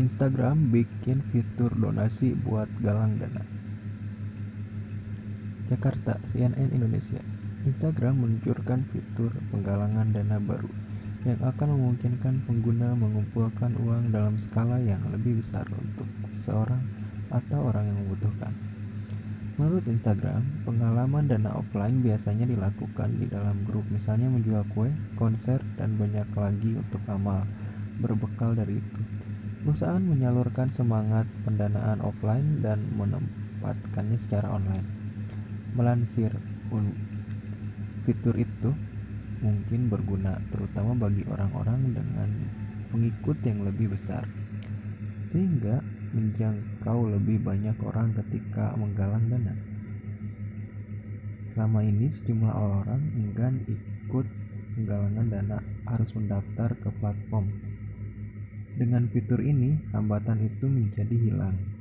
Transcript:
Instagram bikin fitur donasi buat galang dana. Jakarta, CNN Indonesia. Instagram meluncurkan fitur penggalangan dana baru yang akan memungkinkan pengguna mengumpulkan uang dalam skala yang lebih besar untuk seseorang atau orang yang membutuhkan. Menurut Instagram, pengalaman dana offline biasanya dilakukan di dalam grup, misalnya menjual kue, konser, dan banyak lagi untuk amal. Berbekal dari itu, perusahaan menyalurkan semangat pendanaan offline dan menempatkannya secara online. Melansir fitur itu mungkin berguna terutama bagi orang-orang dengan pengikut yang lebih besar sehingga menjangkau lebih banyak orang ketika menggalang dana. Selama ini sejumlah orang enggan ikut penggalangan dana harus mendaftar ke platform. Dengan fitur ini, hambatan itu menjadi hilang.